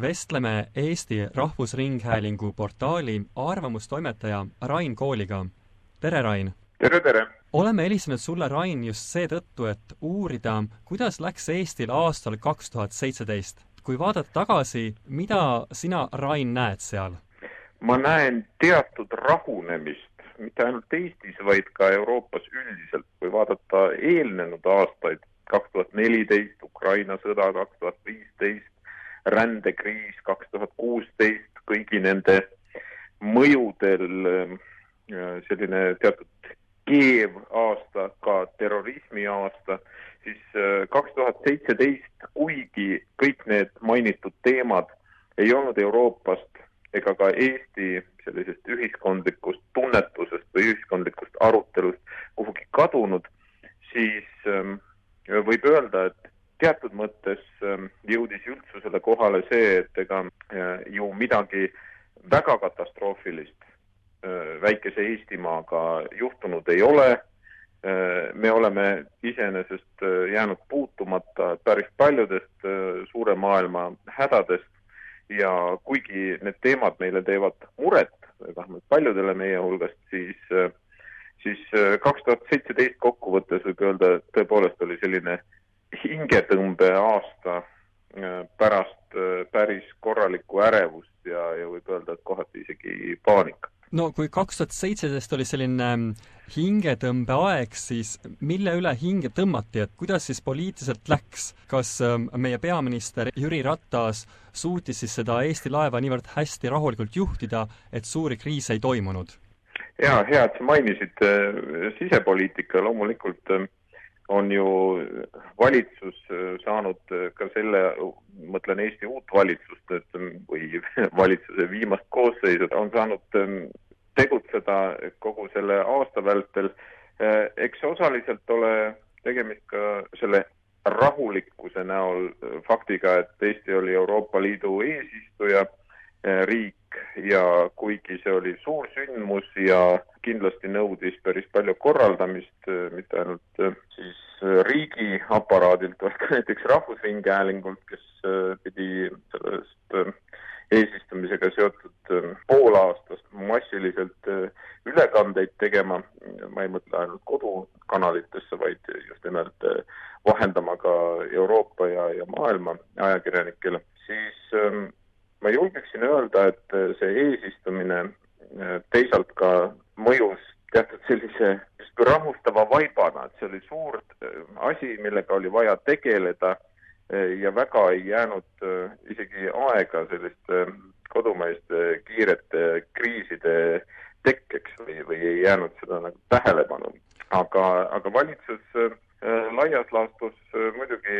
vestleme Eesti Rahvusringhäälingu portaali arvamustoimetaja Rain Kooliga. tere, Rain! tere, tere! oleme helistanud sulle, Rain, just seetõttu, et uurida, kuidas läks Eestil aastal kaks tuhat seitseteist. kui vaadata tagasi, mida sina, Rain, näed seal? ma näen teatud rahunemist, mitte ainult Eestis, vaid ka Euroopas üldiselt. kui vaadata eelnenud aastaid, kaks tuhat neliteist, Ukraina sõda kaks tuhat viisteist, rändekriis kaks tuhat kuusteist, kõigi nende mõjudel äh, selline teatud keev aasta, ka terrorismi aasta, siis äh, kaks tuhat seitseteist, kuigi kõik need mainitud teemad ei olnud Euroopast ega ka Eesti sellisest ühiskondlikust tunnetusest või ühiskondlikust arutelust kuhugi kadunud, siis ähm, võib öelda, et teatud mõttes ähm, jõudis üldsusele kohale see, et ega äh, ju midagi väga katastroofilist äh, väikese Eestimaaga juhtunud ei ole. Äh, me oleme iseenesest jäänud puutumata päris paljudest suure maailma hädadest ja kuigi need teemad meile teevad muret, vähemalt paljudele meie hulgast, siis siis kaks tuhat seitseteist kokkuvõttes võib öelda, et tõepoolest oli selline hingetõmbeaasta pärast äh, päris korralikku ärevust ja, ja võib öelda, et kohati isegi paanikat. no kui kaks tuhat seitseteist oli selline ähm, hingetõmbeaeg, siis mille üle hinge tõmmati, et kuidas siis poliitiliselt läks? kas ähm, meie peaminister Jüri Ratas suutis siis seda Eesti laeva niivõrd hästi rahulikult juhtida, et suuri kriise ei toimunud? jaa, hea, et sa mainisid äh, sisepoliitika, loomulikult äh, on ju valitsus äh, saanud äh, ka selle, mõtlen Eesti uut valitsust nüüd või valitsuse viimast koosseisu, on saanud ähm, tegutseda kogu selle aasta vältel. Äh, eks osaliselt ole tegemist ka selle rahulikkuse näol faktiga, et Eesti oli Euroopa Liidu eesistuja riik ja kuigi see oli suur sündmus ja kindlasti nõudis päris palju korraldamist, mitte ainult siis riigiaparaadilt, vaid ka näiteks Rahvusringhäälingult, kes pidi sellest eesistumisega seotud poolaastast massiliselt ülekandeid tegema, ma ei mõtle ainult kodukanalitesse, vaid just nimelt vahendama ka Euroopa ja, ja maailma ajakirjanikele, siis ma julgeksin öelda, et see eesistumine äh, teisalt ka mõjus teatud sellise rahustava vaibana, et see oli suur äh, asi, millega oli vaja tegeleda äh, ja väga ei jäänud isegi aega selliste kodumaiste kiirete kriiside tekkeks või, või ei jäänud seda nagu tähelepanu. aga, aga valitsus Äh, laias laastus äh, muidugi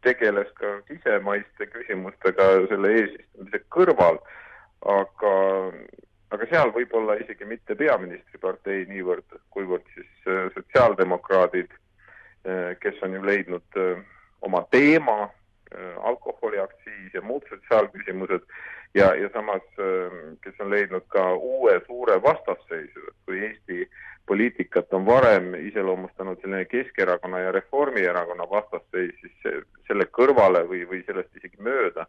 tegeles ka sisemaiste küsimustega selle eesistumise kõrval, aga, aga seal võib-olla isegi mitte peaministripartei niivõrd, kuivõrd siis äh, sotsiaaldemokraadid, kes on ju leidnud oma teema, alkoholiaktsiis ja muud sotsiaalküsimused, ja, ja samas kes on leidnud ka uue suure vastasseisu, et kui Eesti poliitikat on varem iseloomustanud selline Keskerakonna ja Reformierakonna vastasseis, siis selle kõrvale või, või sellest isegi mööda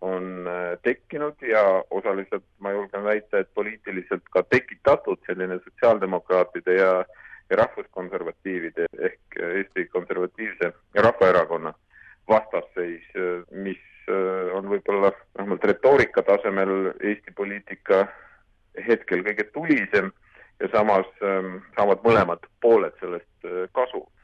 on äh, tekkinud ja osaliselt ma julgen väita, et poliitiliselt ka tekitatud selline sotsiaaldemokraatide ja, ja rahvuskonservatiivide ehk Eesti Konservatiivse Rahvaerakonna vastasseis, mis äh, on võib-olla vähemalt retoorika tasemel Eesti poliitika hetkel kõige tulisem ja samas ähm, saavad mõlemad pooled sellest.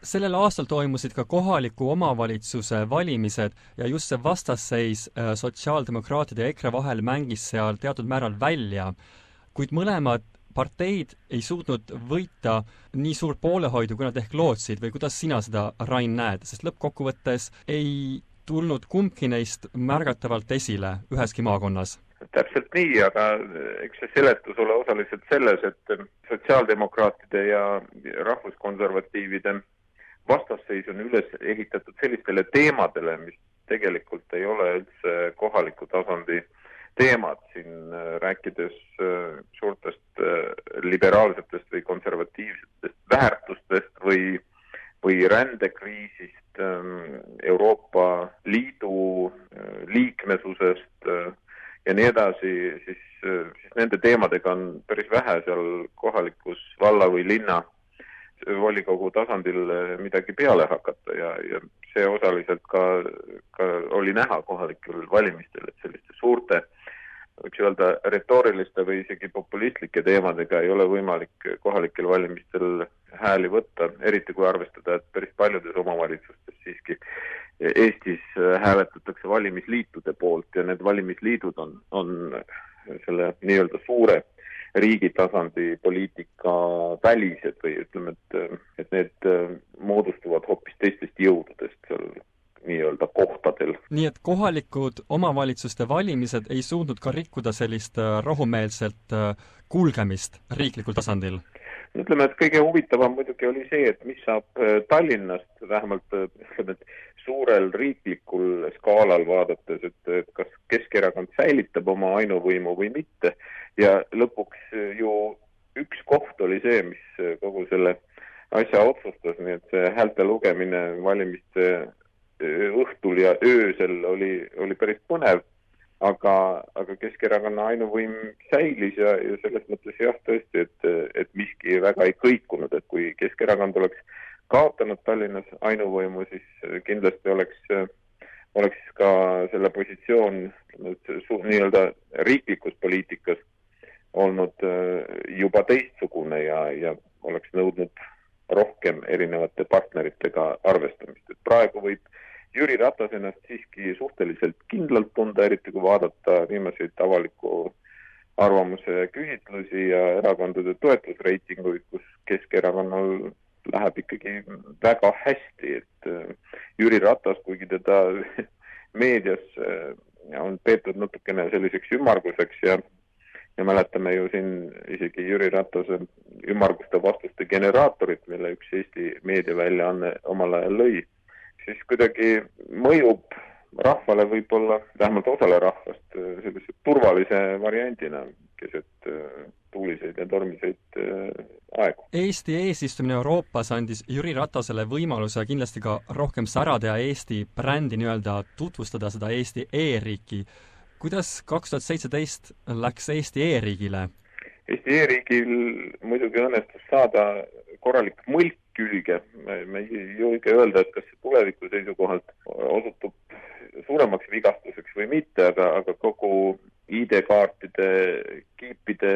Sellel aastal toimusid ka kohaliku omavalitsuse valimised ja just see vastasseis äh, sotsiaaldemokraatide ja EKRE vahel mängis seal teatud määral välja, kuid mõlemad parteid ei suutnud võita nii suurt poolehoidu, kui nad ehk lootsid. Või kuidas sina seda, Rain, näed, sest lõppkokkuvõttes ei tulnud kumbki neist märgatavalt esile üheski maakonnas. Täpselt nii, aga eks see seletus ole osaliselt selles, et sotsiaaldemokraatide ja rahvuskonservatiivide vastasseis on üles ehitatud sellistele teemadele, mis tegelikult ei ole üldse kohaliku tasandi teemad, siin äh, rääkides äh, suurtest äh, liberaalsetest või konservatiivsetest väärtustest või, või rändekriisist, ähm, Euroopa Liidu liikmesusest, ja nii edasi, siis, siis nende teemadega on päris vähe seal kohalikus valla või linna volikogu tasandil midagi peale hakata ja, ja see osaliselt ka, ka oli näha kohalikel valimistel, et selliste suurte võiks öelda retooriliste või isegi populistlike teemadega ei ole võimalik kohalikel valimistel hääli võtta, eriti kui arvestada, et päris paljudes omavalitsustes siiski Eestis hääletatakse valimisliitude poolt ja need valimisliidud on, on selle nii-öelda suure riigi tasandi poliitika välised või ütleme, et, et need moodustuvad hoopis teistest jõududest seal nii-öelda kohtadel. nii et kohalikud omavalitsuste valimised ei suutnud ka rikkuda sellist rahumeelset kulgemist riiklikul tasandil? ütleme, et kõige huvitavam muidugi oli see, et mis saab äh, Tallinnast, vähemalt äh, ütleme, et suurel riiklikul skaalal vaadates, et, kas Keskerakond säilitab oma ainuvõimu või mitte. Ja lõpuks äh, ju üks koht oli see, mis kogu selle asja otsustas, nii et see häälte lugemine valimiste õhtul ja öösel oli, oli päris põnev. Aga, aga Keskerakonna ainuvõim säilis ja, ja selles mõttes jah, tõesti, et, et miski väga ei kõikunud, et kui Keskerakond oleks kaotanud Tallinnas ainuvõimu, siis kindlasti oleks, oleks ka selle positsioon nii-öelda riiklikus poliitikas olnud äh, juba teistsugune ja, ja oleks nõudnud rohkem erinevate partneritega arvestamist, et praegu võib Jüri Ratas ennast siiski suhteliselt kindlalt tunda, eriti kui vaadata viimaseid avaliku arvamuse küsitlusi ja erakondade toetusreitinguid, kus Keskerakonnal läheb ikkagi väga hästi, et äh, Jüri Ratas, kuigi teda meedias äh, on peetud natukene selliseks ümmarguseks ja ja mäletame ju siin isegi Jüri Ratase ümmarguste vastuste generaatorit, mille üks Eesti meediaväljaanne omal ajal lõi siis kuidagi mõjub rahvale võib-olla, vähemalt osale rahvast, äh, sellise turvalise variandina keset tuuliseid ja tormiseid äh, aegu. Eesti eesistumine Euroopas andis Jüri Ratasele võimaluse kindlasti ka rohkem särada ja Eesti brändi nii-öelda tutvustada, seda Eesti e-riiki. kuidas kaks tuhat seitseteist läks Eesti e-riigile? Eesti e-riigil muidugi õnnestus saada korralik mõlk külge. ma ei julge öelda, et kas see tuleviku seisukohalt osutub suuremaks vigastuseks või mitte, aga, aga kogu ID-kaartide, kiipide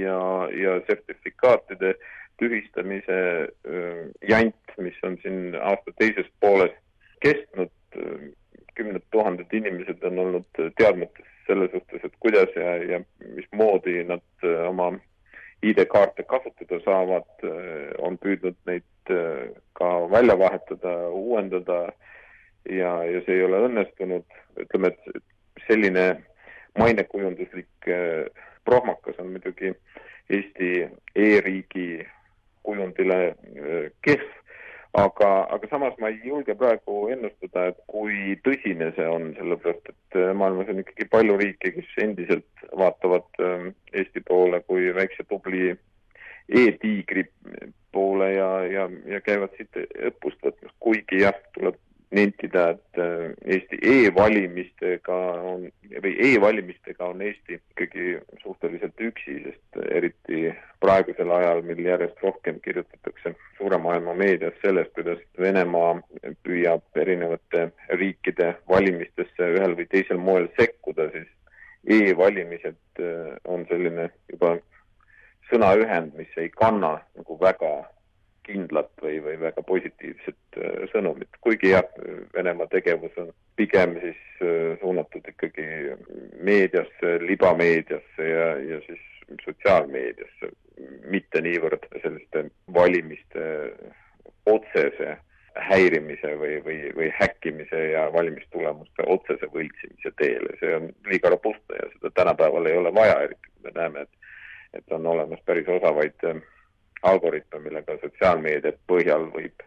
ja, ja sertifikaatide tühistamise jant, mis on siin aasta teises pooles kestnud, kümned tuhanded inimesed on olnud teadmates selle suhtes, et kuidas ja, ja mismoodi nad oma ID-kaarte kasutada saavad, on püüdnud neid Äh, ka välja vahetada, uuendada ja, ja see ei ole õnnestunud, ütleme, et selline mainekujunduslik äh, prohmakas on muidugi Eesti e-riigi kujundile äh, kehv, aga, aga samas ma ei julge praegu ennustada, et kui tõsine see on, sellepärast et maailmas on ikkagi palju riike, kes endiselt vaatavad Eesti poole kui väikse tubli e-tiigri poole ja, ja, ja käivad siit õppust võtmas, kuigi jah, tuleb nentida, et äh, Eesti e-valimistega on või e-valimistega on Eesti ikkagi suhteliselt üksi, sest eriti praegusel ajal, mil järjest rohkem kirjutatakse suure maailma meedias sellest, kuidas Venemaa püüab erinevate riikide valimistesse ühel või teisel moel sekkuda, siis e-valimised äh, on selline juba sõnaühend, mis ei kanna nagu väga kindlat või, või väga positiivset äh, sõnumit, kuigi jah, Venemaa tegevus on pigem siis äh, suunatud ikkagi meediasse, libameediasse ja, ja siis sotsiaalmeediasse, mitte niivõrd selliste valimiste otsese häirimise või, või, või häkkimise ja valimistulemuste otsese võltsimise teele, see on liiga robustne ja seda tänapäeval ei ole vaja, eriti kui me näeme, et et on olemas päris osavaid äh, algoritme, millega sotsiaalmeedia põhjal võib,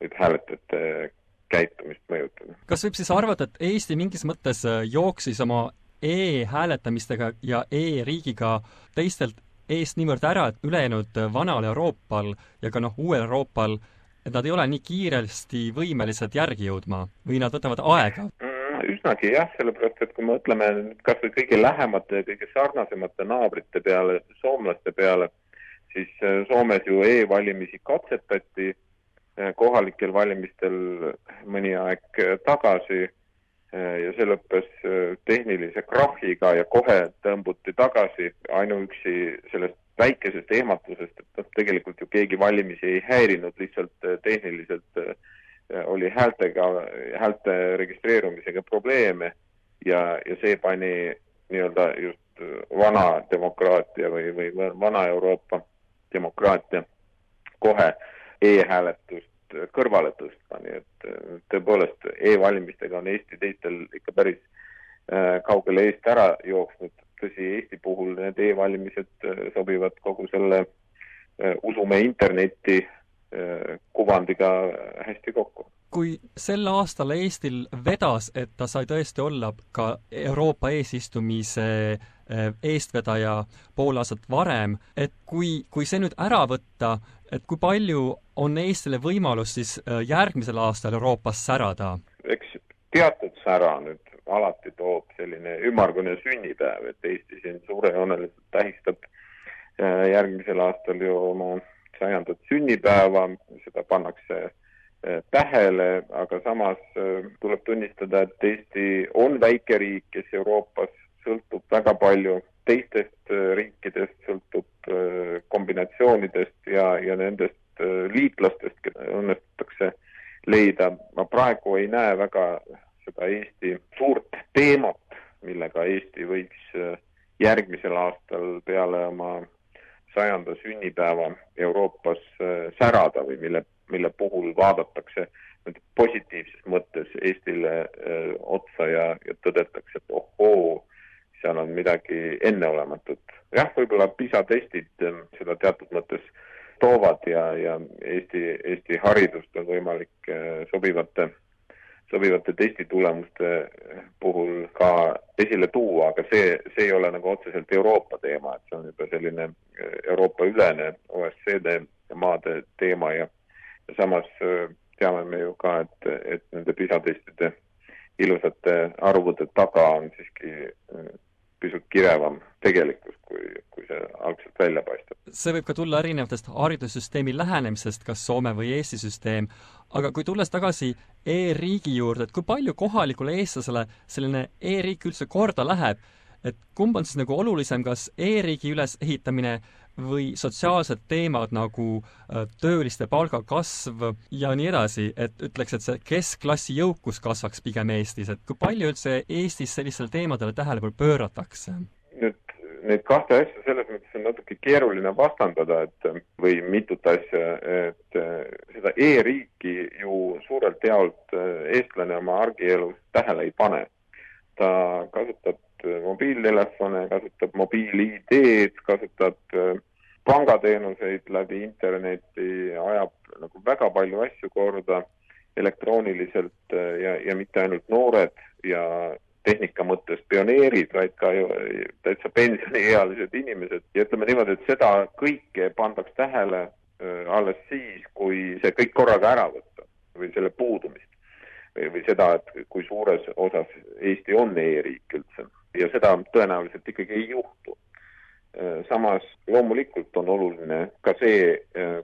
võib hääletajate käitumist mõjutada. kas võib siis arvata, et Eesti mingis mõttes äh, jooksis oma e-hääletamistega ja e-riigiga teistelt eest niivõrd ära, et ülejäänud äh, vanal Euroopal ja ka noh, uuel Euroopal, et nad ei ole nii kiiresti võimelised järgi jõudma või nad võtavad aega? Mm, üsnagi jah, sellepärast et kui me mõtleme kas või kõige lähemate ja kõige sarnasemate naabrite peale, soomlaste peale, siis äh, Soomes ju e-valimisi katsetati äh, kohalikel valimistel mõni aeg tagasi ja see lõppes tehnilise krahhiga ja kohe tõmbuti tagasi ainuüksi sellest väikesest ehmatusest, et noh, tegelikult ju keegi valimisi ei häirinud, lihtsalt tehniliselt äh, oli häältega, häälte registreerumisega probleeme ja, ja see pani nii-öelda just vana demokraatia või, või vana Euroopa demokraatia kohe e-hääletust kõrvale tõstma, nii et tõepoolest e-valimistega on Eesti teistel ikka päris äh, kaugele eest ära jooksnud. tõsi, Eesti puhul need e-valimised äh, sobivad kogu selle äh, usume internetti Äh, kuvandiga hästi kokku. Kui sel aastal Eestil vedas, et ta sai tõesti olla ka Euroopa eesistumise äh, eestvedaja pool aastat varem, et kui, kui see nüüd ära võtta, et kui palju on Eestile võimalus siis äh, järgmisel aastal Euroopas särada? eks teatud sära nüüd alati toob selline ümmargune sünnipäev, et Eesti siin suurejooneliselt tähistab järgmisel aastal ju oma sajandat sünnipäeva, seda pannakse eh, tähele, aga samas eh, tuleb tunnistada, et Eesti on väike riik, kes Euroopas sõltub väga palju teistest eh, riikidest, sõltub kombinatsioonidest ja, ja nendest liitlastest, keda õnnestutakse leida. ma praegu ei näe väga seda Eesti suurt teemat, millega Eesti võiks järgmisel aastal peale oma sajanda sünnipäeva Euroopas särada või mille puhul vaadatakse positiivses mõttes Eestile öö, äh, otsa ja, ja tõdetakse, et ohoo, seal on midagi enneolematut. jah, võib-olla PISA testid äh, seda teatud mõttes toovad ja, ja Eesti, Eesti haridust on võimalik sobivate sobivate testitulemuste puhul ka esile tuua, aga see, see ei ole nagu otseselt Euroopa teema, et see on juba selline Euroopa-ülene OSCD maade teema ja samas eh, teame me ju ka, et, et nende PISA testide ilusate arvude taga on siiski eh, pisut kirevam tegelikkus, kui, kui see algselt välja paistab. see võib ka tulla erinevatest haridussüsteemi lähenemisest, kas Soome või Eesti süsteem, aga kui tulles tagasi e-riigi juurde, et kui palju kohalikule eestlasele selline e-riik üldse korda läheb, et kumb on siis nagu olulisem, kas e-riigi ülesehitamine või sotsiaalsed teemad nagu äh, tööliste palgakasv ja nii edasi, et ütleks, et see keskklassi jõukus kasvaks pigem Eestis, et kui palju üldse Eestis sellistele teemadele tähelepanu pööratakse? nüüd neid kahte asja selles mõttes on natuke keeruline vastandada, et või mitut asja, et äh, seda e-riiki ju suurelt jaolt äh, eestlane oma argielus tähele ei pane. Ta kasutab mobiiltelefone, kasutab mobiil-ID-d, kasutab pangateenuseid läbi interneti, ajab nagu väga palju asju korda elektrooniliselt äh, ja, ja mitte ainult noored ja tehnika mõttes pioneerid, vaid ka ju täitsa pensioniealised inimesed ja ütleme niimoodi, et seda kõike pandaks tähele äh, alles siis, kui see kõik korraga ära võtta või selle puudumist. Või, seda, et kui suures osas Eesti on e-riik üldse. Ja seda tõenäoliselt ikkagi ei juhtu. Äh, samas loomulikult on oluline ka see, äh,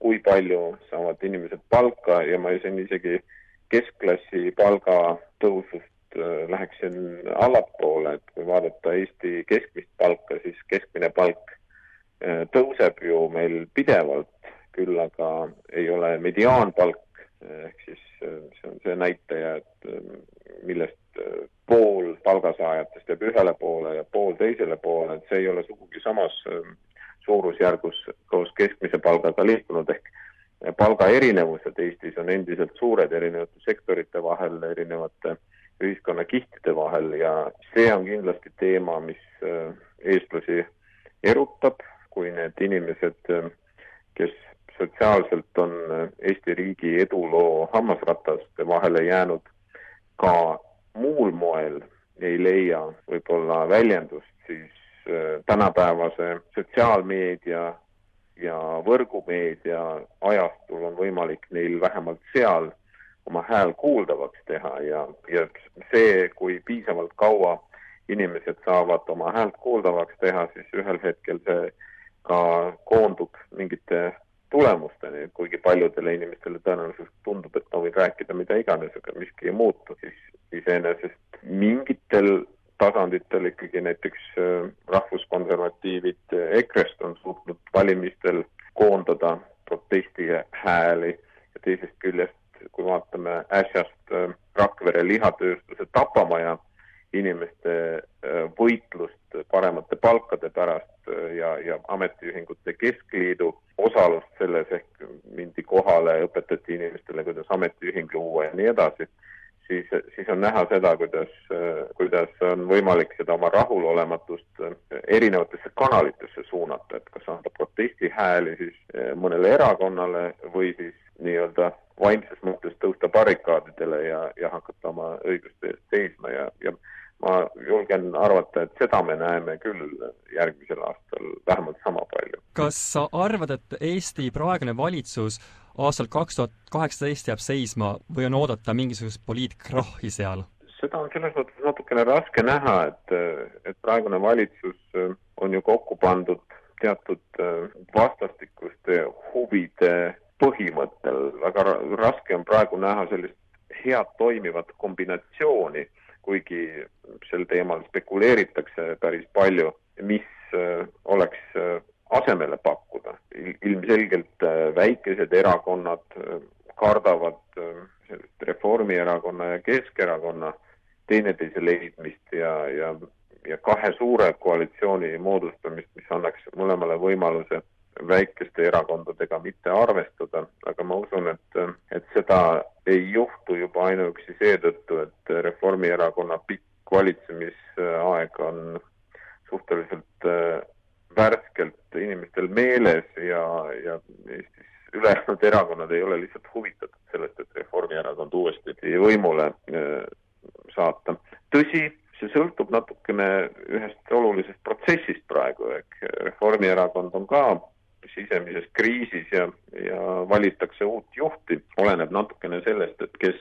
kui palju saavad inimesed palka ja ma siin isegi keskklassi palgatõusust äh, läheksin allapoole, et kui vaadata Eesti keskmist palka, siis keskmine palk tõuseb ju meil pidevalt, küll aga ei ole mediaanpalk ehk siis see on see näitaja, et millest pool palgasaajatest jääb ühele poole ja pool teisele poole, et see ei ole sugugi samas suurusjärgus koos keskmise palgaga liikunud, ehk palgaerinevused Eestis on endiselt suured erinevate sektorite vahel, erinevate ühiskonnakihtide vahel ja see on kindlasti teema, mis äh, eestlasi erutab, kui need inimesed, äh, kes sotsiaalselt on Eesti riigi eduloo hammasrataste vahele jäänud, ka muul moel ei leia võib-olla väljendust, siis äh, tänapäevase sotsiaalmeedia ja võrgumeedia ajastul on võimalik neil vähemalt seal oma hääl kuuldavaks teha ja, ja see, kui piisavalt kaua inimesed saavad oma häält kuuldavaks teha, siis ühel hetkel see ka koondub mingite tulemusteni, kuigi paljudele inimestele tõenäoliselt tundub, et ma võin rääkida mida iganes, aga miski ei muutu, siis iseenesest mingitel tasanditel ikkagi näiteks äh, rahvuskonservatiivid EKRE-st on suutnud valimistel koondada protesti hääli ja teisest küljest, kui vaatame äsjast äh, Rakvere lihatööstuse tapamaja inimeste äh, võitlust paremate palkade pärast ja, ja Ametiühingute Keskliidu selles ehk mindi kohale, õpetati inimestele, kuidas ametiühing luua ja nii edasi, siis, siis on näha seda, kuidas, kuidas on võimalik seda oma rahulolematust erinevatesse kanalitesse suunata, et kas anda protestihääli siis mõnele erakonnale või siis nii-öelda vaimses mõttes tõusta barrikaadidele ja, ja hakata oma õiguste eest seisma ja, ja ma julgen arvata, et seda me näeme küll järgmisel aastal vähemalt sama palju. kas sa arvad, et Eesti praegune valitsus aastal kaks tuhat kaheksateist jääb seisma või on oodata mingisugust poliitkrahhi seal? seda on selles mõttes natukene raske näha, et, et praegune valitsus on ju kokku pandud teatud vastastikuste huvide põhimõttel, väga raske on praegu näha sellist head toimivat kombinatsiooni kuigi sel teemal spekuleeritakse päris palju, mis äh, oleks äh, asemele pakkuda. ilmselgelt äh, väikesed erakonnad kardavad sellist Reformierakonna ja Keskerakonna teineteise leidmist ja, ja, ja kahe suure koalitsiooni moodustamist, mis annaks mõlemale võimaluse väikeste erakondadega mitte arvestada, aga ma usun, et, et seda ei juhtu juba ainuüksi seetõttu, et Reformierakonna pikk valitsemisaeg on suhteliselt äh, värskelt inimestel meeles ja, ja Eestis ülejäänud erakonnad ei ole lihtsalt huvitatud sellest, et Reformierakond uuesti võimule äh, saata. tõsi, see sõltub natukene ühest olulisest protsessist praegu, ehk Reformierakond on ka sisemises kriisis ja, ja valitakse uut juhti, oleneb natukene sellest, et kes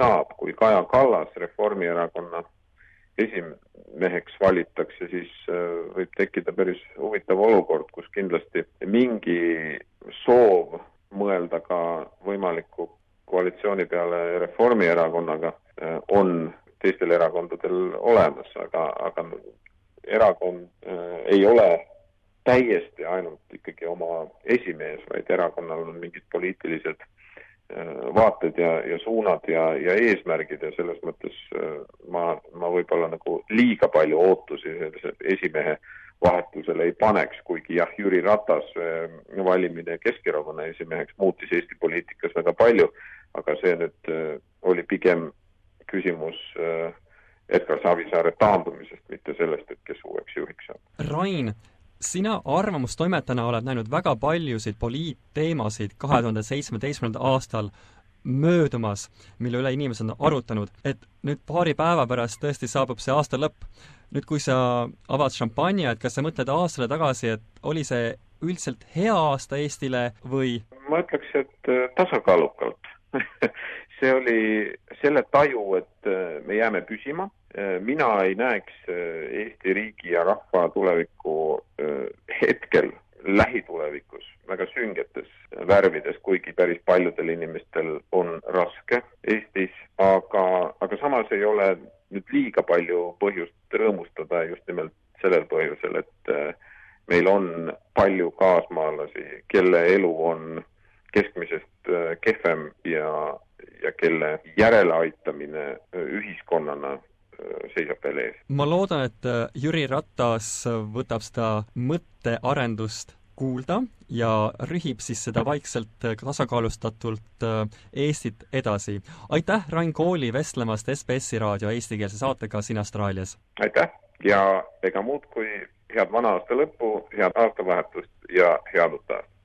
saab. kui Kaja Kallas Reformierakonna esimeheks valitakse, siis äh, võib tekkida päris huvitav olukord, kus kindlasti mingi soov mõelda ka võimaliku koalitsiooni peale Reformierakonnaga äh, on teistel erakondadel olemas, aga, aga erakond äh, ei ole täiesti ainult ikkagi oma esimees, vaid erakonnal on mingid poliitilised vaated ja, ja suunad ja, ja eesmärgid ja selles mõttes äh, ma, ma võib-olla nagu liiga palju ootusi esimehe vahetusele ei paneks, kuigi jah, Jüri Ratas äh, valimine Keskerakonna esimeheks muutis Eesti poliitikas väga palju, aga see nüüd oli pigem küsimus Edgar Savisaare taandumisest, mitte sellest, et kes uueks juhiks saab. Rain, sina arvamustoimetajana oled näinud väga paljusid poliitteemasid kahe tuhande seitsmeteistkümnendal aastal möödumas, mille üle inimesed on arutanud, et nüüd paari päeva pärast tõesti saabub see aasta lõpp. nüüd, kui sa avad šampanja, et kas sa mõtled aastale tagasi, et oli see üldiselt hea aasta Eestile või? ma ütleks, et äh, tasakaalukalt see oli selle taju, et äh, me jääme püsima mina ei näeks äh, Eesti riigi ja rahva tulevikku äh, hetkel lähitulevikus väga süngetes värvides, kuigi päris paljudel inimestel on raske Eestis, aga, aga samas ei ole nüüd liiga palju põhjust rõõmustada just nimelt sellel põhjusel, et meil on palju kaasmaalasi, kelle elu on keskmisest kehvem ja, ja kelle järeleaitamine ühiskonnana seisab veel ees. ma loodan, et äh, Jüri Ratas võtab seda mõttearendust kuulda ja rühib siis seda vaikselt äh, tasakaalustatult äh, Eestit edasi. aitäh, Rain Kooli, vestlemast SBS-i raadio eestikeelse saatega siin Austraalias! aitäh ja ega muud kui head vana aasta lõppu, head aastavahetust ja head uut aastat!